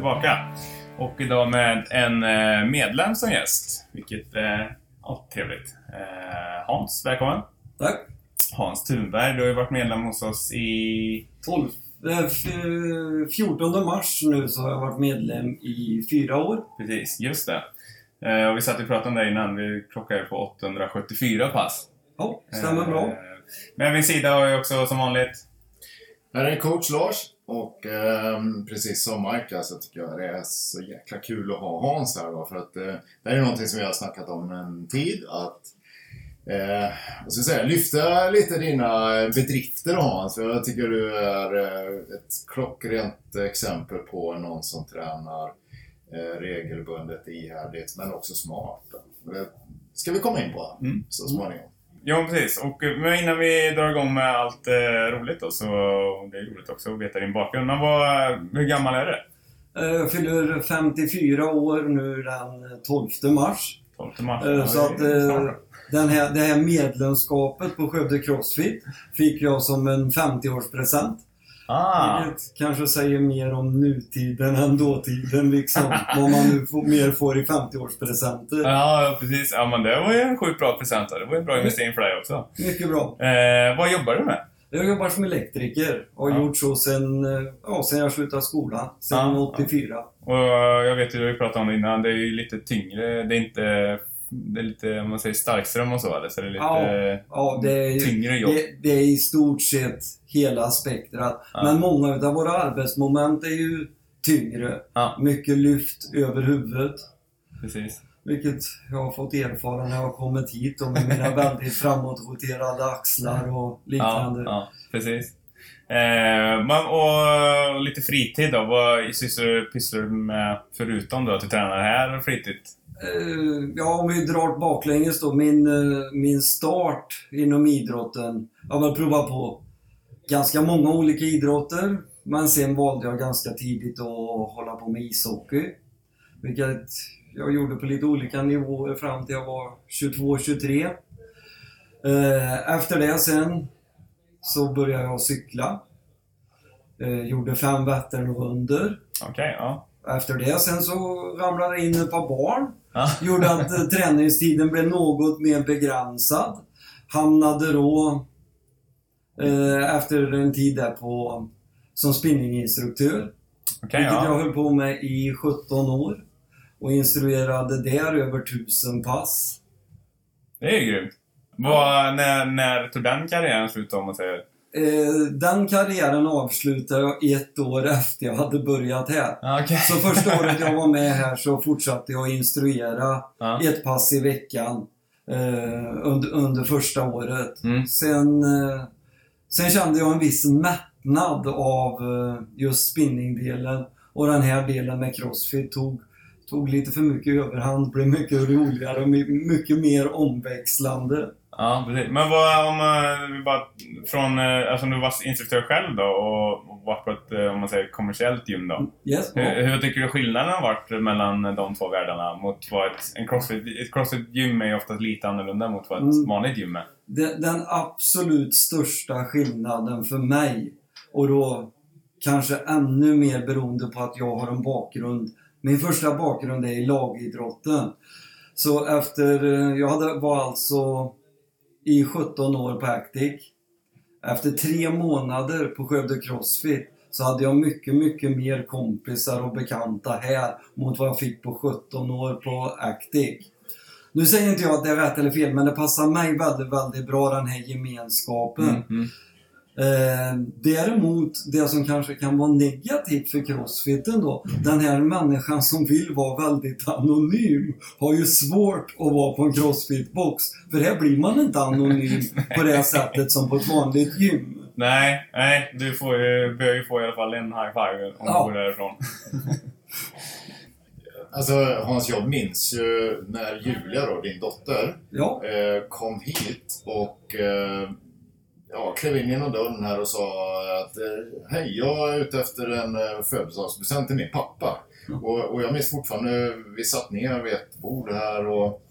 tillbaka. Och idag med en eh, medlem som gäst. Vilket är eh, ja, trevligt. Eh, Hans, välkommen. Tack. Hans Thunberg, du har ju varit medlem hos oss i... 12, eh, f- 14 mars nu så har jag varit medlem i fyra år. Precis, just det. Eh, och vi satt och pratade om det innan. Vi klockade på 874 pass. Ja, stämmer bra. Eh, Med min sida har jag också som vanligt Här är coach Lars och ehm, precis som Mike så tycker jag det är så jäkla kul att ha Hans här då för att eh, det här är någonting som vi har snackat om en tid att eh, ska jag säga, lyfta lite dina bedrifter Hans. För jag tycker du är eh, ett klockrent exempel på någon som tränar eh, regelbundet, ihärdigt men också smart. då. Det ska vi komma in på Mm. så småningom. Ja, precis. Och, eh, men innan vi drar igång med allt eh, roligt då, så det är roligt också att veta din bakgrund. Men vad, hur gammal är du? Eh, Jag fyller 54 år nu den 12 mars. 12 mars? Eh, Så att eh, den här, det här medlemskapet på Skövde Crossfit fick jag som en 50-årspresent. Ah, Vilket kanske säger mer om nutiden än dåtiden liksom. Vad man nu får, mer får i 50-årspresenter. ja, precis. Ja, men det var ju en sjukt bra present. Det var ju en bra investering för dig också. Mycket bra. Eh, vad jobbar du med? Jag jobbar som elektriker och har Ja. gjort så sen, eh, ja, sen jag slutade skolan. Sen Ja, 84. Och jag vet ju, du har pratat om det innan, det är ju lite tyngre. Det är inte... Det är lite, om man säger starkström och så, eller? Så det är lite Ja, Ja, det är, tyngre jobb. det, det är i stort sett hela spektrat. Ja. Men många av våra arbetsmoment är ju tyngre. Ja. Mycket lyft över huvudet. Precis. Vilket jag har fått erfara när jag har kommit hit och med mina väldigt framåtroterade axlar och liknande. Ja, precis. Eh, men, och, och lite fritid då? Vad sysslar du, pysslar du med förutom då att du tränar här fritid? Eh, ja, om vi drar baklänges då. Min, eh, min start inom idrotten. Jag har väl provat på ganska många olika idrotter. Men sen valde jag ganska tidigt att hålla på med ishockey. Vilket jag gjorde på lite olika nivåer fram till jag var 22-23. Eh, efter det sen så började jag cykla. Gjorde fem Vätternrundor. Okej, ja. Efter det sen så ramlade det in ett par barn. Ja. Gjorde att eh, träningstiden blev något mer begränsad. Hamnade då eh, efter en tid där på som spinninginstruktör. Okej, vilket jag ja. höll på med i 17 år. Och instruerade där över 1000 pass. Det är ju grymt. Vad, när, när tog den karriären slut om man säger? Eh, den karriären avslutade jag ett år efter jag hade börjat här. Okej. Så första året jag var med här så fortsatte jag instruera Ja. ett pass i veckan eh, under, under första året. Mm. Sen, eh, sen kände jag en viss mättnad av eh, just spinningdelen och den här delen med crossfit tog, tog lite för mycket överhand, blev mycket roligare och my- mycket mer omväxlande. Ja, precis. Men vad om eh, vi bara från, eh, alltså du var instruktör själv då och, varit på ett, eh, om man säger kommersiellt gym då. Yes, ja. Hur, hur tycker du skillnaden har varit mellan de två världarna mot vad ett, en crossfit, ett crossfit-gym är ju oftast lite annorlunda mot vad ett Mm. vanligt gym är. Den, den absolut största skillnaden för mig och då kanske ännu mer beroende på att jag har en bakgrund. Min första bakgrund är i lagidrotten. Så efter, jag hade, var alltså i 17 år på Actic. Efter tre månader på Skövde Crossfit så hade jag mycket, mycket mer kompisar och bekanta här mot vad jag fick på 17 år på Actic. Nu säger inte jag att det är rätt eller fel, men det passar mig väldigt, väldigt bra den här gemenskapen. Mm. Mm. Eh, däremot, det som kanske kan vara negativt för crossfiten då, den här människan som vill vara väldigt anonym har ju svårt att vara på en crossfit-box. För här blir man inte anonym på det sättet som på ett vanligt gym. Nej, nej, du får ju, bör ju få i alla fall en high five om Ja. du går därifrån. Alltså Hans, jag minns ju när Julia då, din dotter, Ja, eh, kom hit och eh, ja, klev in genom dörren här och sa att eh, hej, jag är ute efter en eh, födelsedagspresent till min pappa. Ja. Och, och jag minns fortfarande, vi satt ner vid ett bord här och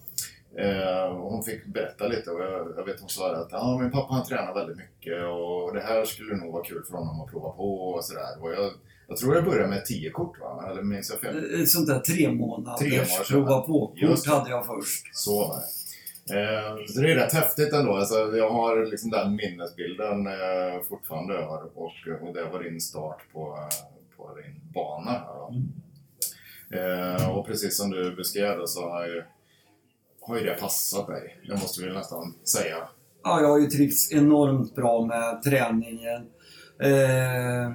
Eh, hon fick berätta lite och jag, jag vet hon sa att ja, min pappa han tränar väldigt mycket och det här skulle nog vara kul för honom att prova på och sådär. Och jag, jag tror jag började med 10 kort va? Eller minns jag fel? Ett sånt där tre månaders prova på-kort det. hade jag först. Så var det. Eh, så det är rätt häftigt ändå. Alltså, jag har liksom den minnesbilden eh, fortfarande över och, och det var din start på, på din bana. Här, då. Eh, och precis som du beskrev det så har ju, har ju det passat dig. Det måste vi nästan säga. Ja, jag har ju trivts enormt bra med träningen. Eh,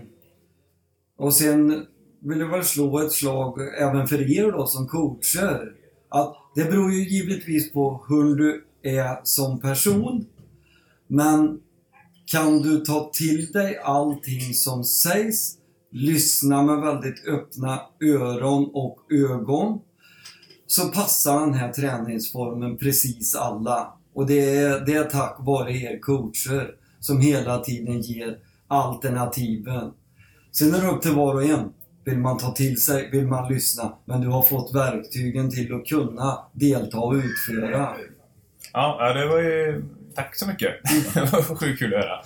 och sen vill jag väl slå ett slag även för er då som coacher. Att det beror ju givetvis på hur du är som person. Men kan du ta till dig allting som sägs, lyssna med väldigt öppna öron och ögon, så passar den här träningsformen precis alla. Och det är, det är tack vare er coacher som hela tiden ger alternativen. Sen är det upp till var och en. Vill man ta till sig, vill man lyssna. Men du har fått verktygen till att kunna delta och utföra. Ja, det var ju... Tack så mycket. Det var sjukt kul att höra.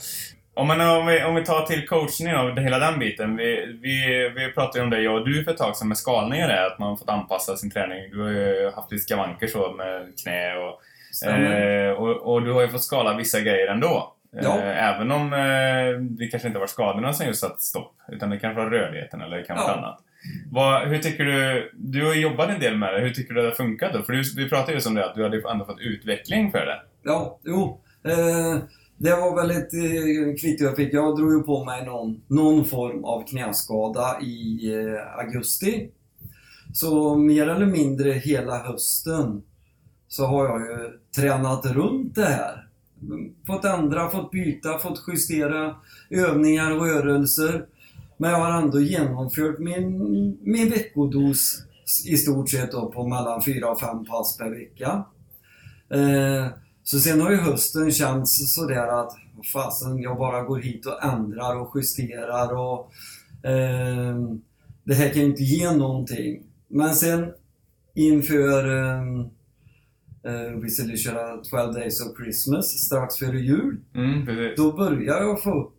Om, man, om, vi, om vi tar till coachningen och hela den biten. Vi, vi, vi pratade ju om det, jag och du för ett tag sedan med skalningar är att man fått anpassa sin träning. Du har ju haft lite skavanker så med knä och, eh, och, och du har ju fått skala vissa grejer ändå. Ja. Eh, även om eh, det kanske inte var skadorna som just satt stopp. Utan det kanske var rörligheten eller kanske Ja. annat. Vad, hur tycker du, du har jobbat en del med det, hur tycker du det har funkat då? För du, vi pratade ju om det, att du hade ändå fått utveckling för det. Ja, jo. Eh, det var väl ett eh, kvitto jag fick. Jag drog ju på mig någon, någon form av knäskada i eh, augusti. Så mer eller mindre hela hösten så har jag ju tränat runt det här. Fått ändra, fått byta, fått justera övningar och rörelser. Men jag har ändå genomfört min, min veckodos i stort sett då på mellan 4 och 5 pass per vecka. Eh, så sen har ju hösten känts sådär att fasen, jag bara går hit och ändrar och justerar och eh, det här kan ju inte ge någonting. Men sen inför eh, vi skulle köra 12 Days of Christmas strax före jul. Mm. Då börjar jag få upp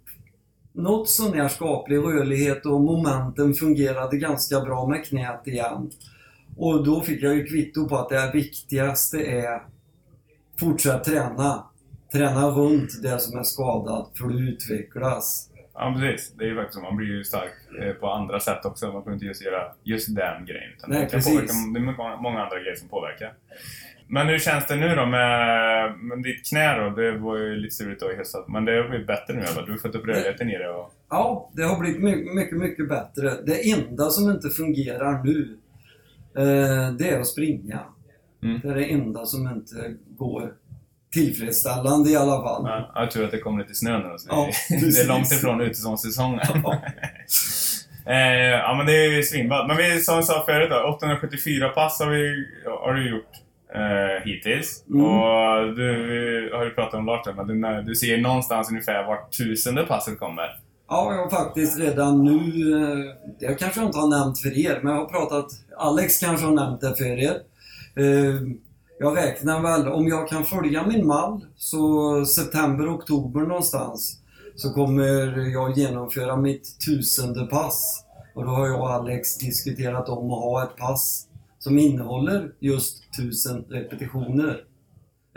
något sån här skaplig rörlighet och momenten fungerade ganska bra med knät igen. Och då fick jag ju kvitto på att det viktigaste är fortsätt träna. Träna runt det som är skadat för att utvecklas. Ja, precis. Det är ju faktiskt så. Man blir ju stark eh, på andra sätt också. Man får inte just göra just den grejen. Utan Nej, det, kan påverka, det är många andra grejer som påverkar. Men hur känns det nu då med, med ditt knä då? Det var ju lite struligt då i höstas. Men det har blivit bättre nu va? Du har fått upp rörligheten i det och... Ja, det har blivit my- mycket, mycket bättre. Det enda som inte fungerar nu, eh, det är att springa. Mm. Det är det enda som inte går tillfredsställande i alla fall. Ja, jag tror att det kommer lite snö nu. Så Ja, det är långt ifrån utesäsongen. Ja. eh, ja, men det är ju svinbra. Men vi, som jag sa förut då, 874 pass har, vi, har du gjort eh, hittills. Mm. Och du har ju pratat om Lars men du, du ser någonstans ungefär vart tusende passet kommer. Ja, jag har faktiskt redan nu, eh, det kanske jag inte har nämnt för er, men jag har pratat, Alex kanske har nämnt det för er. Eh, Jag räknar väl, om jag kan följa min mall, så september, oktober någonstans, så kommer jag genomföra mitt tusende pass. Och då har jag och Alex diskuterat om att ha ett pass som innehåller just tusen repetitioner.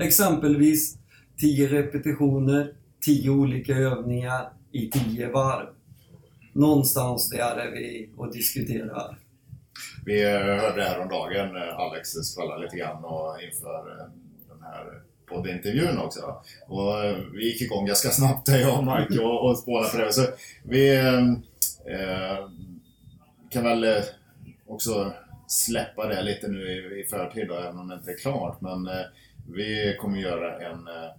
Exempelvis 10 repetitioner, 10 olika övningar i 10 varv. Någonstans där är vi och diskuterar. Vi hörde häromdagen Alex skvallra lite grann och inför eh, den här poddintervjun också. Och eh, vi gick igång ganska snabbt, jag och Mike, och, och spånade på det. Så vi eh, eh kan väl också släppa det lite nu i, i förtid, då, även om det inte är klart. Men eh, vi kommer göra en eh,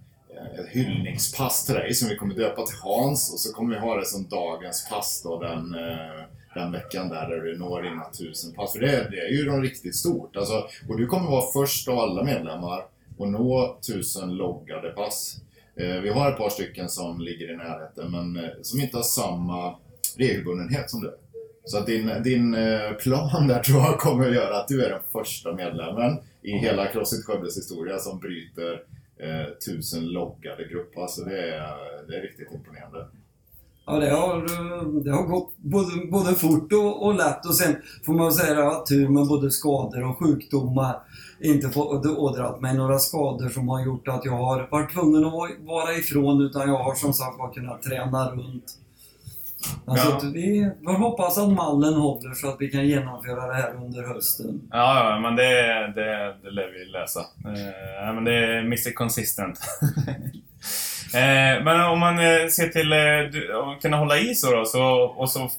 ett hyllningspass till dig som vi kommer döpa till Hans och så kommer vi ha det som dagens pass då den, eh, den veckan där, där du når dina tusen pass. För det, det är ju de riktigt stort. Alltså, och du kommer vara först av alla medlemmar att nå tusen loggade pass. Eh, vi har ett par stycken som ligger i närheten men eh, som inte har samma regelbundenhet som du. Så att din, din eh, plan där tror jag kommer att göra att du är den första medlemmen i hela Crossfit Skövdes historia som bryter eh, tusen loggade grupp. Alltså det är, det är riktigt imponerande. Ja, det har, det har gått både, både fort och, och lätt och sen får man säga att jag har tur med både skador och sjukdomar. Inte fått ådrat mig några skador som har gjort att jag har varit tvungen att vara ifrån utan jag har som sagt var kunnat träna runt. Alltså Ja. vi får hoppas att mallen håller så att vi kan genomföra det här under hösten. Ja, ja, men det, det, det lär vi läsa. Eh, men det är Mr Consistent. eh, men om man eh, ser till eh, att kunna hålla i så då, så, och så...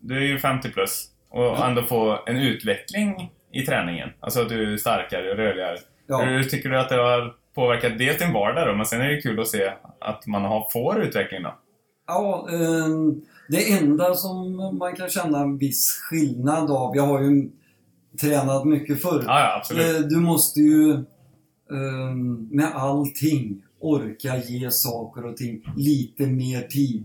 Du är ju 50 plus. Och Ja. ändå få en utveckling i träningen. Alltså att du är starkare och rörligare. Ja. Hur tycker du att det har påverkat dels din vardag då, men sen är det kul att se att man har, får utveckling då? Ja, ehm, det enda som man kan känna en viss skillnad av, jag har ju tränat mycket förr. Ja, ja. Eh, Du måste ju ehm, med allting orka ge saker och ting lite mer tid.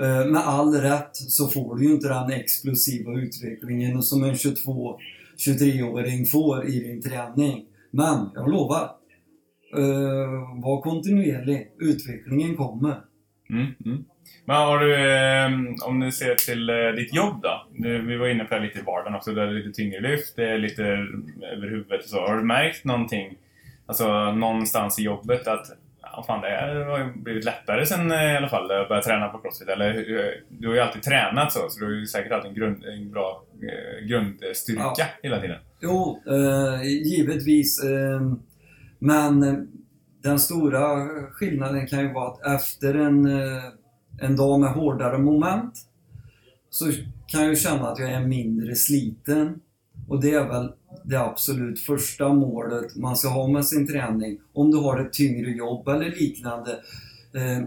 Eh, Med all rätt så får du ju inte den explosiva utvecklingen som en 22-23-åring får i din träning. Men jag lovar, eh, var kontinuerlig. Utvecklingen kommer. Mm, mm. Men har du, eh, om du ser till eh, ditt jobb då? Vi var inne på det lite i vardagen också, det är lite tyngre lyft, det är lite över huvudet och så. Har du märkt någonting, alltså någonstans i jobbet att ja, fan, det har blivit lättare sen eh, i alla fall att börja träna på crossfit? Eller hur- du har ju alltid tränat så, så du har ju säkert haft en, grund, en bra eh, grundstyrka Ja. hela tiden. Jo, eh, givetvis. Eh, men eh, den stora skillnaden kan ju vara att efter en, eh, en dag med hårdare moment så kan jag ju känna att jag är mindre sliten. Och det är väl det absolut första målet man ska ha med sin träning. Om du har ett tyngre jobb eller liknande. Eh,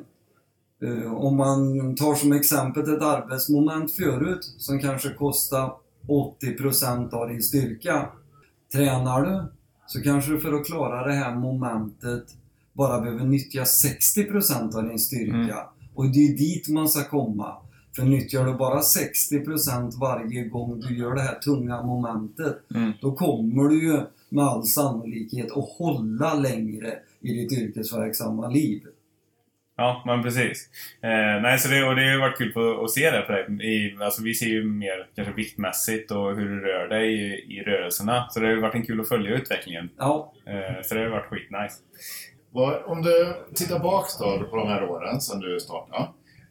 eh, om man tar som exempel ett arbetsmoment förut som kanske kostar 80% av din styrka. Tränar du så kanske du för att klara det här momentet bara behöver nyttja 60% av din styrka. Mm. Och det är dit man ska komma. För nyttjar du bara 60% varje gång du gör det här tunga momentet, Mm. då kommer du ju med all sannolikhet att hålla längre i ditt yrkesverksamma liv. Ja, men precis. Eh, nej, så det, och det har varit kul på, att se det på dig. I, alltså, vi ser ju mer kanske viktmässigt och hur du rör dig i, i rörelserna. Så det har varit en kul att följa utvecklingen. Ja, Eh, så det har varit skitnice. Om du tittar bak då på de här åren sedan du startade.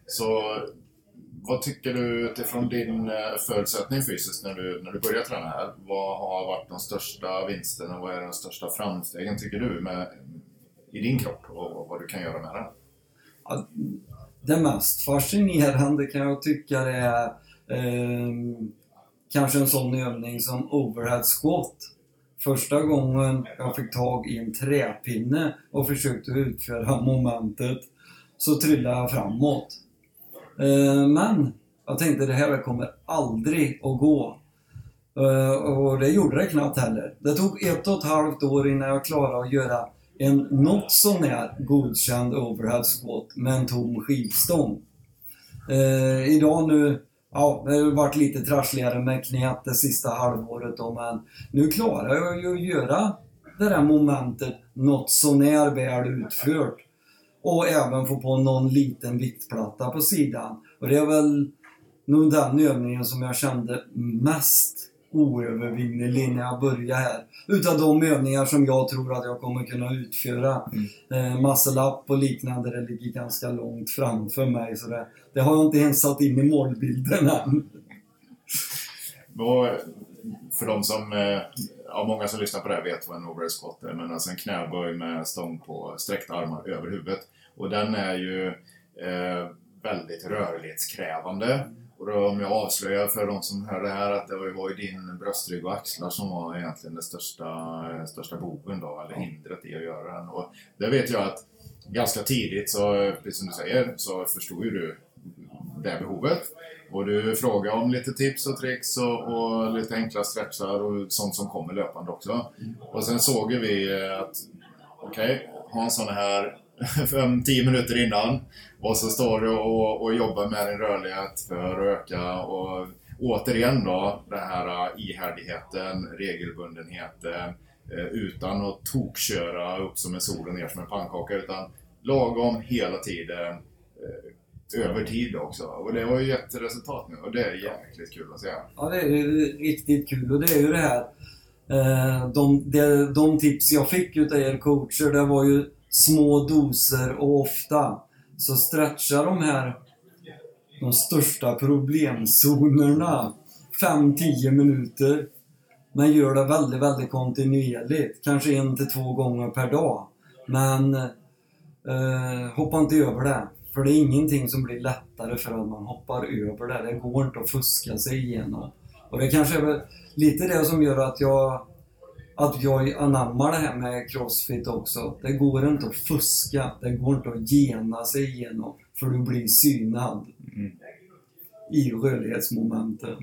Så vad tycker du utifrån din eh, förutsättning fysiskt när du, när du började träna här? Vad har varit de största vinsterna? Vad är de största framstegen tycker du med, i din kropp och vad du kan göra med den? Ja, det mest fascinerande kan jag tycka är eh, kanske en sån övning som overhead squat. Första gången jag fick tag i en träpinne och försökte utföra momentet så trillade jag framåt. Eh, men jag tänkte det här kommer aldrig att gå. Eh, och det gjorde det knappt heller. Det tog ett och ett halvt år innan jag klarade att göra en något sånär godkänd overhead squat med en tom skivstång. Eh, idag nu, ja, det har varit lite trassligare med knät det sista halvåret då, men nu klarar jag ju att göra det där momentet något sånär väl utfört. Och även få på någon liten viktplatta på sidan. Och det är väl nog den övningen som jag kände mest oövervinnelig när jag började här. Utav de övningar som jag tror att jag kommer kunna utföra. Eh, muscle up och liknande, det ligger ganska långt framför mig. Så det, det har jag inte ens satt in i målbilden än. För de som, eh, ja, många som lyssnar på det här vet vad en overhead squat är, men alltså en knäböj med stång på sträckta armar över huvudet. Och den är ju eh, väldigt rörlighetskrävande. Och då, om jag avslöjar för de som hör det här att det var ju- din bröstrygg och axlar som var egentligen den största, största boven då, eller hindret i att göra den. Och det vet jag att ganska tidigt, så, precis som du säger, så förstod ju du det behovet. Och du frågar om lite tips och tricks och, och lite enkla stretchar och sånt som kommer löpande också. Och sen såg vi att, okej, Hansson är här fem, tio minuter innan och så står du och, och jobbar med din rörlighet för att öka och återigen då, den här ihärdigheten, regelbundenheten, eh, utan att tokköra upp som en sol och ner som en pannkaka, utan lagom hela tiden, eh, över tid också. Och det har ju gett resultat nu och det är jäkligt kul att se. Ja, det är riktigt kul och det är ju det här eh, de, de, de tips jag fick utav er coacher, det var ju små doser och ofta. Så stretchar de här de största problemzonerna 5-10 minuter. Men gör det väldigt, väldigt kontinuerligt. Kanske en till två gånger per dag. Men eh, hoppa inte över det. För det är ingenting som blir lättare för att man hoppar över det. Det går inte att fuska sig igenom. Och det kanske är lite det som gör att jag att jag anammar det här med Crossfit också. Det går inte att fuska. Det går inte att gena sig igenom. För du blir synad. Mm. I rörlighetsmomenten.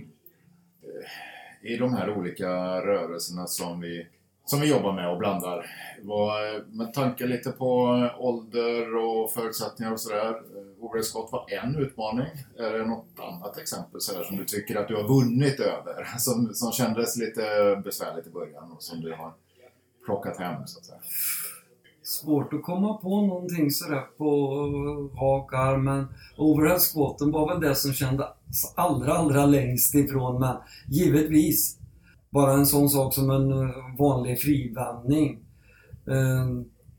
I de här olika rörelserna som vi, som vi jobbar med och blandar. Eh, med tanke lite på eh, ålder och förutsättningar och sådär. Eh, Overskott var en utmaning. Är det något annat exempel så som du tycker att du har vunnit över? Som, som kändes lite besvärligt i början och som du har plockat hem så att säga? Svårt att komma på någonting sådär på rak arm men overhead var väl det som kändes allra, allra längst ifrån men givetvis bara en sån sak som en eh, vanlig frivändning. Eh,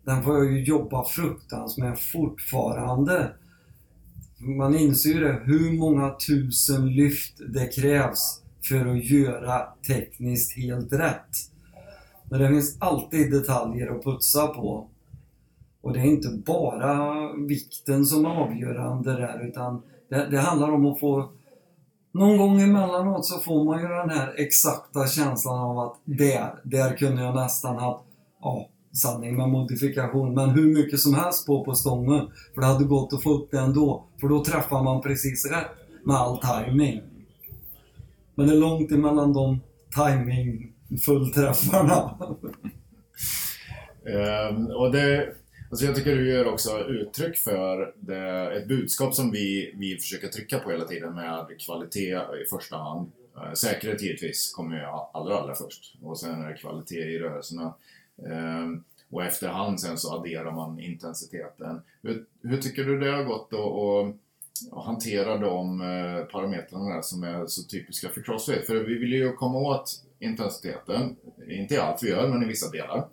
den får jag ju jobba fruktansvärt med fortfarande man inser ju det, hur många tusen lyft det krävs för att göra tekniskt helt rätt. Men det finns alltid detaljer att putsa på. Och det är inte bara vikten som är avgörande där utan det, det handlar om att få någon gång emellanåt så får man ju den här exakta känslan av att där, där kunde jag nästan ha ja, sanning med modifikation, men hur mycket som helst på på stången. För det hade gått att få upp det ändå, för då träffar man precis rätt med all timing. Men det är långt emellan de timing fullträffarna. um, ehm, och det, alltså jag tycker du gör också uttryck för det, ett budskap som vi, vi försöker trycka på hela tiden med kvalitet i första hand. Eh, säkerhet givetvis kommer ju allra, allra först och sen är det kvalitet i rörelserna. Ehm, och efterhand sen så adderar man intensiteten. Hur, hur tycker du det har gått att hantera de eh, parametrarna som är så typiska för Crossfit? För vi vill ju komma åt intensiteten, inte i allt vi gör, men i vissa delar.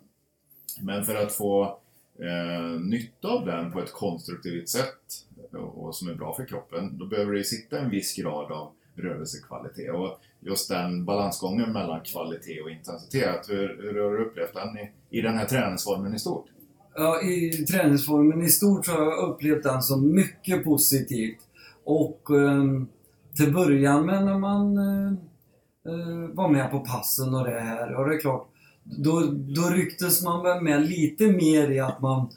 Men för att få eh, nytta av den på ett konstruktivt sätt och som är bra för kroppen, då behöver det sitta en viss grad av rörelsekvalitet. Och just den balansgången mellan kvalitet och intensitet, hur, hur har du upplevt den i, i den här träningsformen i stort? Ja, i träningsformen i stort så har jag upplevt den som mycket positivt. Och eh, till början med när man eh, eh, var med på passen och det här, och det är klart, då, då rycktes man väl med lite mer i att man,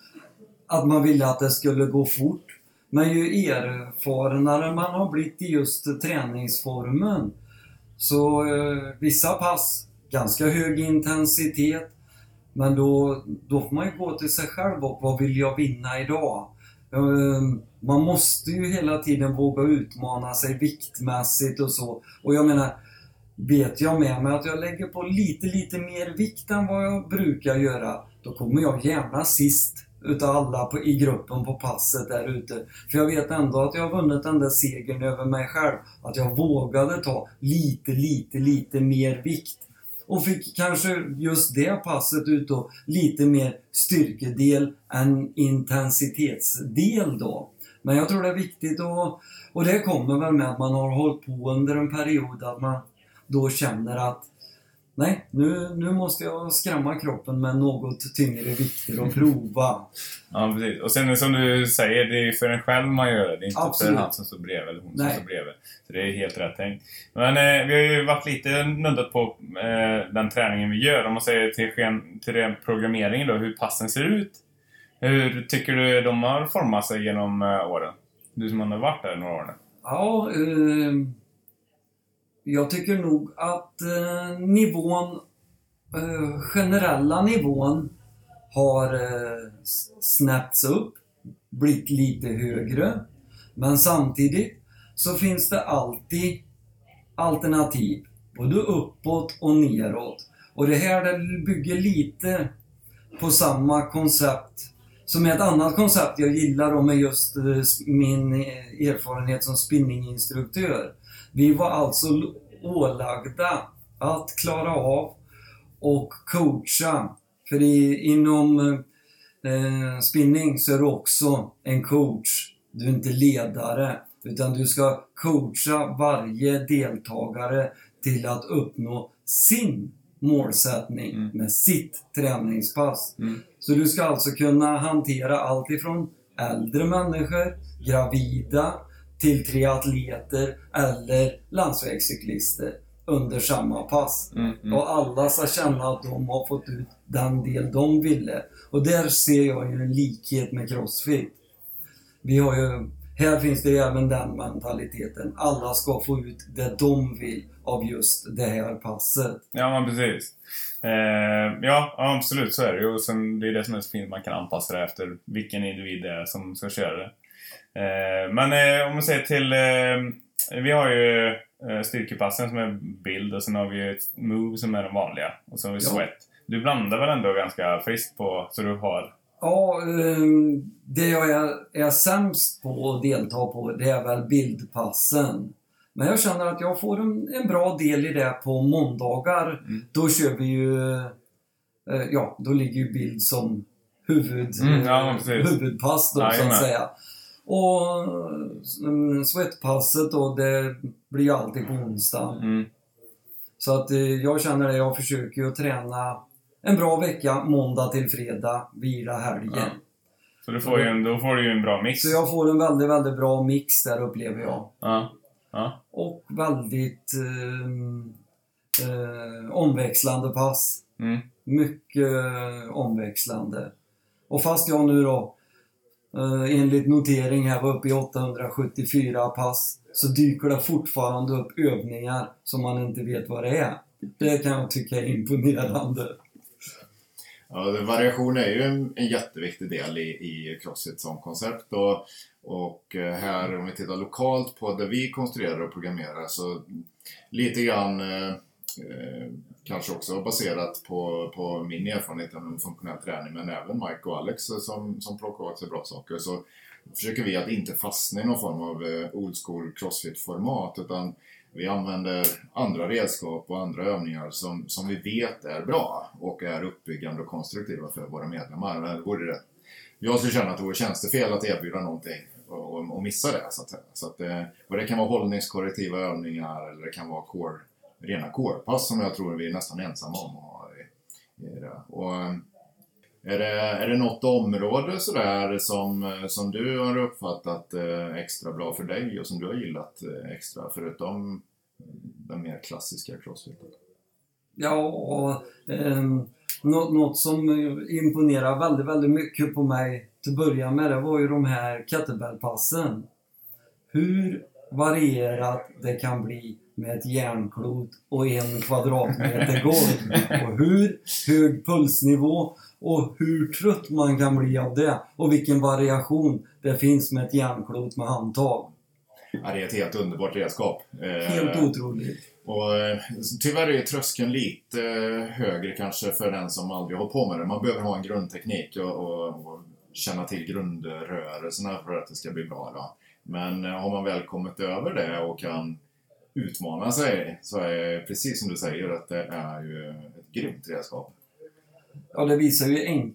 att man ville att det skulle gå fort. Men ju erfarenare man har blivit i just träningsformen så eh, vissa pass, ganska hög intensitet. Men då, då får man ju gå till sig själv och vad vill jag vinna idag? Ehm, man måste ju hela tiden våga utmana sig viktmässigt och så. Och jag menar, vet jag med mig att jag lägger på lite, lite mer vikt än vad jag brukar göra, då kommer jag gärna sist utav alla på, i gruppen på passet där ute. För jag vet ändå att jag har vunnit den där segern över mig själv. Att jag vågade ta lite, lite, lite mer vikt. Och fick kanske just det passet ut då lite mer styrkedel än intensitetsdel då. Men jag tror det är viktigt och, och det kommer väl med att man har hållit på under en period att man då känner att nej, nu, nu måste jag skrämma kroppen med något tyngre vikter och prova. ja, precis. Och sen som du säger, det är för en själv man gör det. Det är inte Absolut. för han som står bredvid eller hon nej. som står bredvid. Så det är helt rätt tänkt. Men eh, vi har ju varit lite nuddat på eh, den träningen vi gör. Om man säger till, till den programmeringen då, hur passen ser ut. Hur tycker du de har format sig genom eh, åren? Du som har varit där några år nu. Ja, eh jag tycker nog att eh, nivån, eh, generella nivån har eh, snäppts upp, blivit lite högre. Men samtidigt så finns det alltid alternativ. Både uppåt och neråt. Och det här det bygger lite på samma koncept som är ett annat koncept jag gillar då med just eh, min eh, erfarenhet som spinninginstruktör. Vi var alltså ålagda att klara av och coacha. För i, inom eh, spinning så är du också en coach. Du är inte ledare. Utan du ska coacha varje deltagare till att uppnå sin målsättning Mm. med sitt träningspass. Mm. Så du ska alltså kunna hantera allt ifrån äldre människor, gravida, till triatleter eller landsvägscyklister under samma pass. Mm, mm. Och alla ska känna att de har fått ut den del de ville. Och där ser jag ju en likhet med Crossfit. Vi har ju, här finns det ju även den mentaliteten. Alla ska få ut det de vill av just det här passet. Ja, men precis. Eh, ja, absolut så är det ju. Och sen, det är det som är så fint, man kan anpassa det efter vilken individ det är som ska köra det. Eh, men eh, om man säger till... Eh, vi har ju styrkepassen som är bild och sen har vi ju ett move som är den vanliga. Och sen har vi Ja. sweat. Du blandar väl ändå ganska friskt på, så du har... Ja, ehm, det jag är, är sämst på att delta på, det är väl bildpassen. Men jag känner att jag får en, en bra del i det på måndagar. Mm. Då kör vi ju... Ja, då ligger ju bild som huvud, Mm, ja, huvudpass då, så Jajamän. att säga. Och mm, sweatpasset då, det blir ju alltid på onsdag. Mm, Så att eh, jag känner det, jag försöker ju träna en bra vecka, måndag till fredag, vila helgen. Ja. så du får ju en, då får du ju en bra mix. Så jag får en väldigt, väldigt bra mix där upplever jag. Ja. Ja. Och väldigt ehm, eh, omväxlande pass. Mm. Mycket eh, omväxlande. Och fast jag nu då Eh, enligt notering här var uppe i 874 pass så dyker det fortfarande upp övningar som man inte vet vad det är. Det kan jag tycka är imponerande. Ja, variation är ju en, en jätteviktig del i, i Crossfit som koncept. Och, och eh, här, om vi tittar lokalt på det vi konstruerar och programmerar, så lite grann eh, eh, kanske också baserat på, på min erfarenhet av funktionell träning, men även Mike och Alex som, som plockar åt sig bra saker, så försöker vi att inte fastna i någon form av eh, old school crossfit-format, utan vi använder andra redskap och andra övningar som, som vi vet är bra och är uppbyggande och konstruktiva för våra medlemmar. Det vore det. Jag skulle känna att det vore tjänstefel att erbjuda någonting och, och, och missa det. Så att, så att, eh, och det kan vara hållningskorrektiva övningar eller det kan vara core, rena core-pass som jag tror vi är nästan ensamma om att ha i, i det. Och, eh, är det, är det något område sådär som, eh, som du har uppfattat eh, extra bra för dig och som du har gillat extra förutom den mer klassiska crossfiten? Ja, och, eh, något, något som imponerade imponerar väldigt, väldigt mycket på mig till att börja med, det var ju de här kettlebellpassen. Hur varierat det kan bli med ett järnklot och en kvadratmeter golv. Och hur hög pulsnivå och hur trött man kan bli av det. Och vilken variation det finns med ett järnklot med handtag. Ja, det är ett helt underbart redskap. Eh, Helt otroligt. Och eh, tyvärr är tröskeln lite eh, högre kanske för den som aldrig har på med det. Man behöver ha en grundteknik och, och, och känna till grundrörelserna för att det ska bli bra. Då. Men eh, har man väl kommit över det och kan utmana sig så är precis som du säger att det är ju ett grymt redskap. Ja, det visar ju en-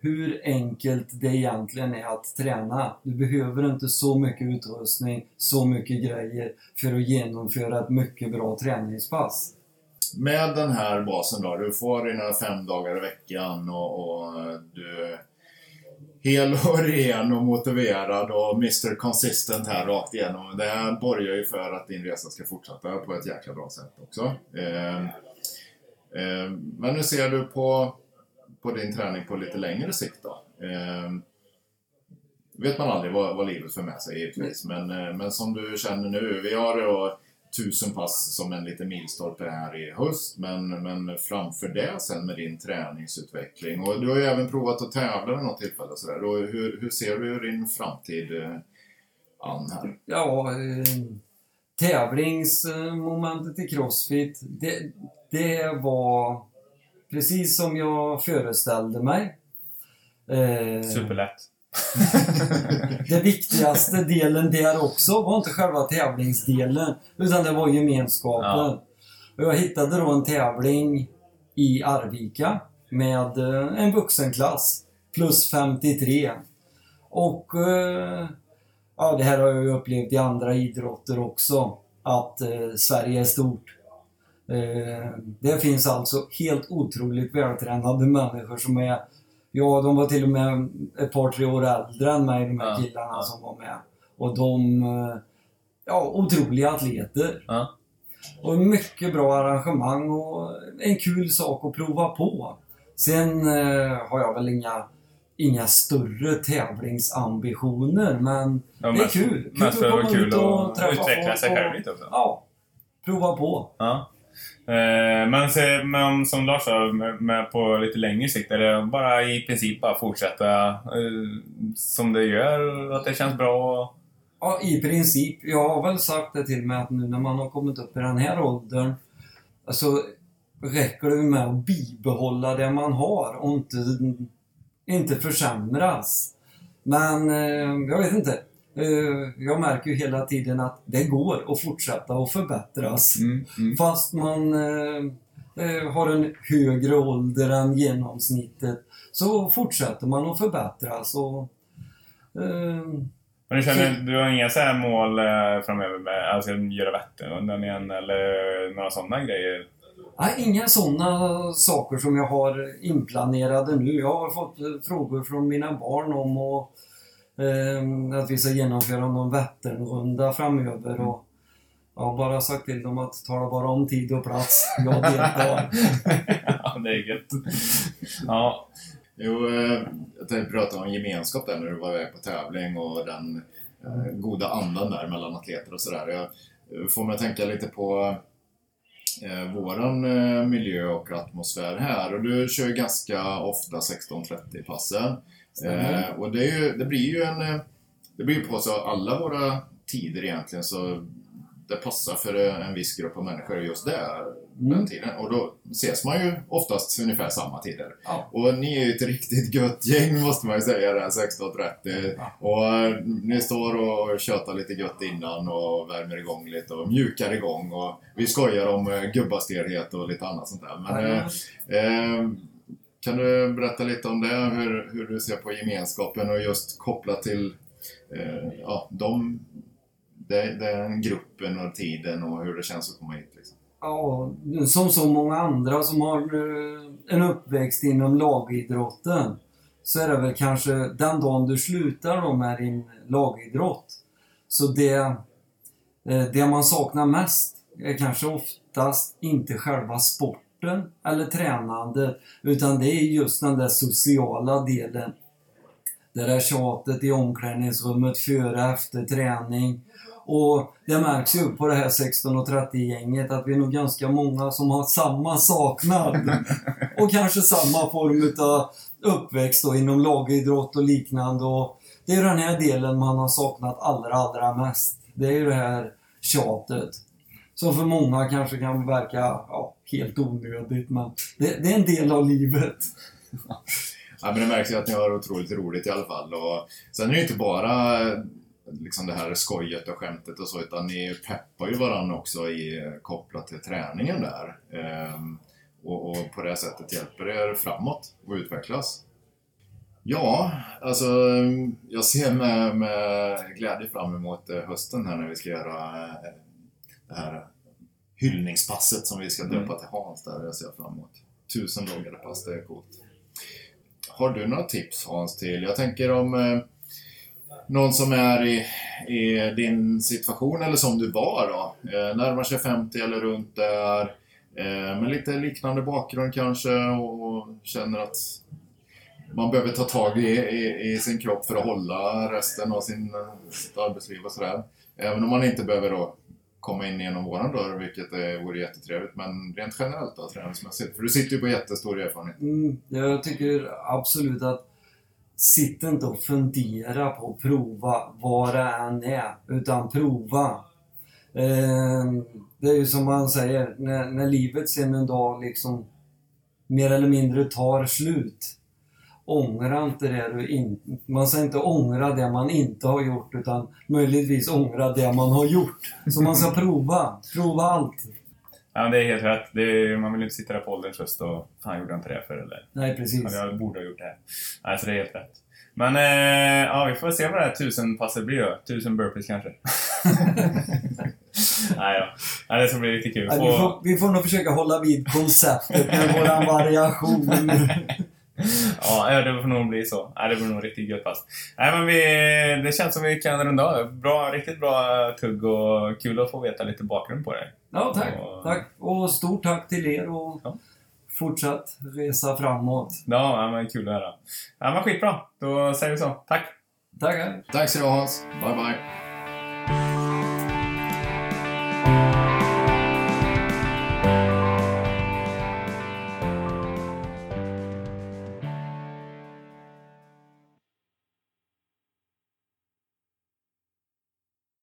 hur enkelt det egentligen är att träna. Du behöver inte så mycket utrustning, så mycket grejer för att genomföra ett mycket bra träningspass. Med den här basen då, du får dina fem dagar i veckan och, och du hel och ren och motiverad och Mr Consistent här rakt igenom. Det här borgar ju för att din resa ska fortsätta på ett jäkla bra sätt också. Eh, eh, men nu ser du på, på din träning på lite längre sikt då. Eh, vet man aldrig vad, vad livet för med sig givetvis, men, eh, men som du känner nu, vi har då tusen pass som en liten milstolpe här i höst, men, men framför det sen med din träningsutveckling. Och du har ju även provat att tävla vid något tillfälle. Så där. Och hur, hur ser du din framtid eh, an här? Ja, eh, tävlingsmomentet i Crossfit, det, det var precis som jag föreställde mig. Eh, Superlätt. det viktigaste delen där också var inte själva tävlingsdelen, utan det var gemenskapen. Ja. Och jag hittade då en tävling i Arvika med eh, en vuxenklass plus 53. Och eh, ja, det här har jag ju upplevt i andra idrotter också, att eh, Sverige är stort. Eh, det finns alltså helt otroligt vältränade människor som är, ja de var till och med ett par tre år äldre än mig, de här Ja, killarna ja. som var med. Och de, eh, ja otroliga atleter. Ja. Och mycket bra arrangemang och en kul sak att prova på. Sen eh, har jag väl inga, inga större tävlingsambitioner men Ja, det är kul. Mest att det kul och att träffa utveckla sig själv lite också. Ja, prova på. Ja. Eh, men, så, men som Lars sa, med, med på lite längre sikt, är det bara i princip bara fortsätta eh, som det gör, att det känns bra? Ja, i princip. Jag har väl sagt det till mig att nu när man har kommit upp i den här åldern så räcker det med att bibehålla det man har och inte, inte försämras. Men eh, jag vet inte. Eh, jag märker ju hela tiden att det går att fortsätta att förbättras. Mm, mm. Fast man eh, eh, har en högre ålder än genomsnittet så fortsätter man att förbättras. Och, eh, Men du känner, du har inga så här mål eh, framöver med alltså, göra Vätternrundan igen eller några sådana grejer? Nej, inga sådana saker som jag har inplanerade nu. Jag har fått frågor från mina barn om att, Eh, att vi ska genomföra någon Vätternrunda framöver. Och jag har bara sagt till dem att tala bara om tid och plats. Jag deltar. ja, det är gött. Ja, Jo, eh, jag tänkte prata om gemenskap där när du var iväg på tävling och den eh, goda andan där mellan atleter och sådär. Jag får mig att tänka lite på eh, våran miljö och atmosfär här. Och du kör ju ganska ofta 16.30-passen. Eh, och det, ju, det blir ju en... eh, Det blir ju på så alla våra tider egentligen så det passar för eh, en viss grupp av människor just där, den Mm. tiden. Och då ses man ju oftast ungefär samma tider. Ja. Och ni är ju ett riktigt gött gäng måste man ju säga där 16.30. Ja. Och ni står och tjötar lite gött innan och värmer igång lite och mjukar igång. Och vi skojar om gubbastelhet och lite annat sånt där. Men, eh, eh, kan du berätta lite om det? Hur, hur du ser på gemenskapen och just kopplat till eh, ja, de, det- den gruppen och tiden och hur det känns att komma hit. Liksom. Ja, som så många andra som har eh, en uppväxt inom lagidrotten så är det väl kanske den dagen du slutar då med din lagidrott. Så det, eh, det man saknar mest är kanske oftast inte själva sporten eller tränandet utan det är just den där sociala delen. Det där tjatet i omklädningsrummet före efter träning. Och det märks ju på det här 16.30-gänget att vi är nog ganska många som har samma saknad. och kanske samma form utav uppväxt då, inom lagidrott och liknande. Och det är den här delen man har saknat allra, allra mest. Det är ju det här tjatet. Som för många kanske kan verka ja, helt onödigt, men det, det är en del av livet. Ja, men det märks ju att ni har otroligt roligt i alla fall. Och sen är det ju inte bara liksom det här skojet och skämtet och så, utan ni peppar ju varandra också i, kopplat till träningen där. Ehm, och, och på det sättet hjälper er framåt och utvecklas. Ja, alltså jag ser med, med glädje fram emot eh, hösten här när vi ska göra eh, det här hyllningspasset som vi ska döpa Mm. till Hans där. Jag ser fram emot. Tusen loggade pass, det är coolt. Har du några tips Hans till? Jag tänker om eh, någon som är i, i din situation eller som du var då. Eh, närmar sig 50 eller runt där. Eh, med lite liknande bakgrund kanske och, och känner att man behöver ta tag i, i, i sin kropp för att hålla resten av sin, eh, sitt arbetsliv och sådär. Även om man inte behöver då komma in genom våran dörr, vilket vore jättetrevligt. Men rent generellt då, träningsmässigt? För du sitter ju på jättestor erfarenhet. Mm, jag tycker absolut att sitt inte och fundera på att prova vad det än är, utan prova. Eh, det är ju som man säger, när, när livet sen en dag liksom mer eller mindre tar slut. Ångra inte det du inte... Man ska inte ångra det man inte har gjort utan möjligtvis ångra det man har gjort. Så man ska prova. Prova allt. Ja, det är helt rätt. Är, man vill inte sitta där på ålderns höst och fan gjorde jag inte det för eller Nej, precis. Ja, jag borde ha gjort det. Nej, så det är helt rätt. Men eh, ja, vi får se vad det här tusen passet blir då. Tusen burpees kanske. Nej då. Nej, det ska bli riktigt kul. Ja, vi, får, vi får nog försöka hålla vid konceptet med våran variation. Ja, det får nog bli så. Nej, det blir nog riktigt gött pass. Nej, men vi, det känns som vi kan runda av. Bra, riktigt bra tugg och kul att få veta lite bakgrund på det. Ja, tack. Och- tack. Och stort tack till er och Ja. fortsatt resa framåt. Ja, ja, men kul att höra. Ja, men skitbra. Då säger vi så. Tack! Tackar. Tack så du ha Hans. Bye bye.